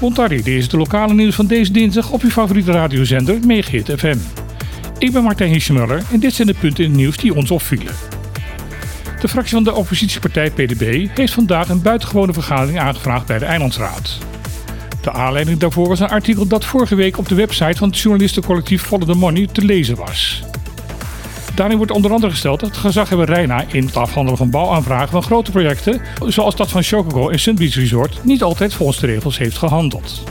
Montardi, dit is de lokale nieuws van deze dinsdag op uw favoriete radiozender Megahit FM. Ik ben Martijn Hiesjemuller en dit zijn de punten in het nieuws die ons opvielen. De fractie van de oppositiepartij PDB heeft vandaag een buitengewone vergadering aangevraagd bij de Eilandsraad. De aanleiding daarvoor was een artikel dat vorige week op de website van het journalistencollectief Follow the Money te lezen was. Daarin wordt onder andere gesteld dat gezaghebber Reina in het afhandelen van bouwaanvragen van grote projecten, zoals dat van Chocogo en Sun Beach Resort, niet altijd volgens de regels heeft gehandeld.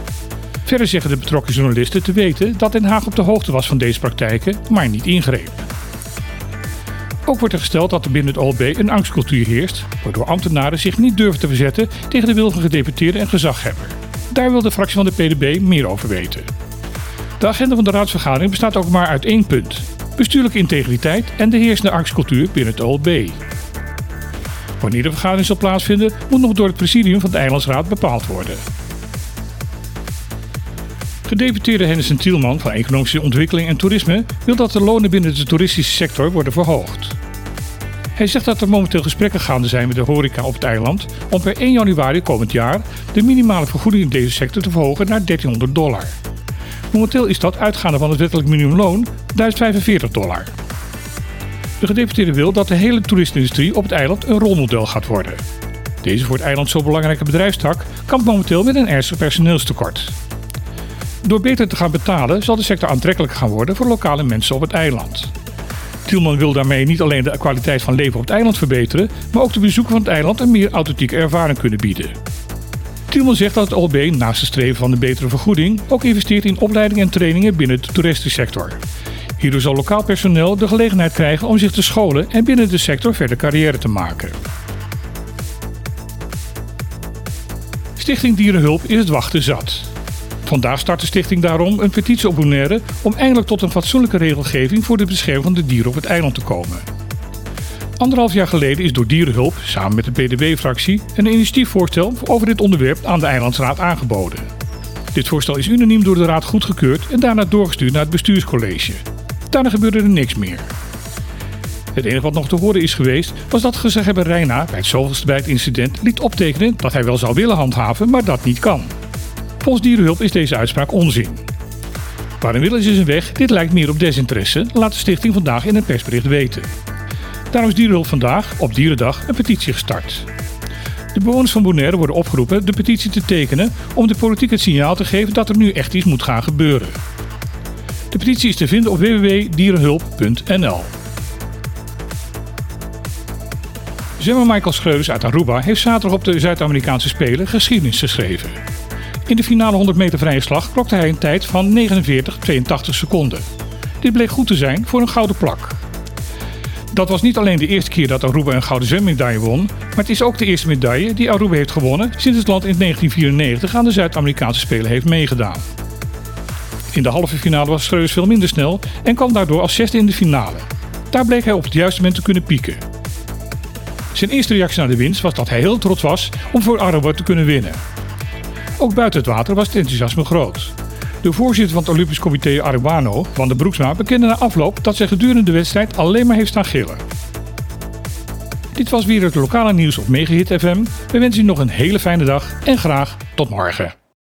Verder zeggen de betrokken journalisten te weten dat Den Haag op de hoogte was van deze praktijken, maar niet ingreep. Ook wordt er gesteld dat er binnen het OLB een angstcultuur heerst, waardoor ambtenaren zich niet durven te verzetten tegen de wil van gedeputeerden en gezaghebber. Daar wil de fractie van de PDB meer over weten. De agenda van de raadsvergadering bestaat ook maar uit één punt: bestuurlijke integriteit en de heersende angstcultuur binnen het OLB. Wanneer de vergadering zal plaatsvinden, moet nog door het presidium van de Eilandsraad bepaald worden. Gedeputeerde Hennesen Tielman van Economische Ontwikkeling en Toerisme wil dat de lonen binnen de toeristische sector worden verhoogd. Hij zegt dat er momenteel gesprekken gaande zijn met de horeca op het eiland om per 1 januari komend jaar de minimale vergoeding in deze sector te verhogen naar 1300 dollar. Momenteel is dat uitgaande van het wettelijk minimumloon 1045 dollar. De gedeputeerde wil dat de hele toeristenindustrie op het eiland een rolmodel gaat worden. Deze voor het eiland zo belangrijke bedrijfstak kampt momenteel met een ernstig personeelstekort. Door beter te gaan betalen zal de sector aantrekkelijker gaan worden voor lokale mensen op het eiland. Tielman wil daarmee niet alleen de kwaliteit van leven op het eiland verbeteren, maar ook de bezoeker van het eiland een meer authentieke ervaring kunnen bieden. Tielman zegt dat het OLB naast het streven van een betere vergoeding ook investeert in opleiding en trainingen binnen de toeristensector. Hierdoor zal lokaal personeel de gelegenheid krijgen om zich te scholen en binnen de sector verder carrière te maken. Stichting Dierenhulp is het wachten zat. Vandaag start de stichting daarom een petitie op Bonaire om eindelijk tot een fatsoenlijke regelgeving voor de bescherming van de dieren op het eiland te komen. Anderhalf jaar geleden is door Dierenhulp, samen met de PDB-fractie, een initiatiefvoorstel over dit onderwerp aan de Eilandsraad aangeboden. Dit voorstel is unaniem door de Raad goedgekeurd en daarna doorgestuurd naar het bestuurscollege. Daarna gebeurde er niks meer. Het enige wat nog te horen is geweest, was dat gezeghebber Reina bij het zoveelste bij het incident liet optekenen dat hij wel zou willen handhaven, maar dat niet kan. Volgens Dierenhulp is deze uitspraak onzin. Waarom willen ze zijn weg? Dit lijkt meer op desinteresse, laat de stichting vandaag in een persbericht weten. Daarom is Dierenhulp vandaag, op Dierendag, een petitie gestart. De bewoners van Bonaire worden opgeroepen de petitie te tekenen om de politiek het signaal te geven dat er nu echt iets moet gaan gebeuren. De petitie is te vinden op www.dierenhulp.nl. Zwemmer Michael Schreus uit Aruba heeft zaterdag op de Zuid-Amerikaanse Spelen geschiedenis geschreven. In de finale 100 meter vrije slag klokte hij een tijd van 49,82 seconden. Dit bleek goed te zijn voor een gouden plak. Dat was niet alleen de eerste keer dat Aruba een gouden zwemmedaille won, maar het is ook de eerste medaille die Aruba heeft gewonnen sinds het land in 1994 aan de Zuid-Amerikaanse Spelen heeft meegedaan. In de halve finale was Schreus veel minder snel en kwam daardoor als zesde in de finale. Daar bleek hij op het juiste moment te kunnen pieken. Zijn eerste reactie naar de winst was dat hij heel trots was om voor Aruba te kunnen winnen. Ook buiten het water was het enthousiasme groot. De voorzitter van het Olympisch Comité Arubano, Van de Broeksma, bekende na afloop dat zij gedurende de wedstrijd alleen maar heeft staan gillen. Dit was weer het lokale nieuws op Megahit FM. We wensen u nog een hele fijne dag en graag tot morgen.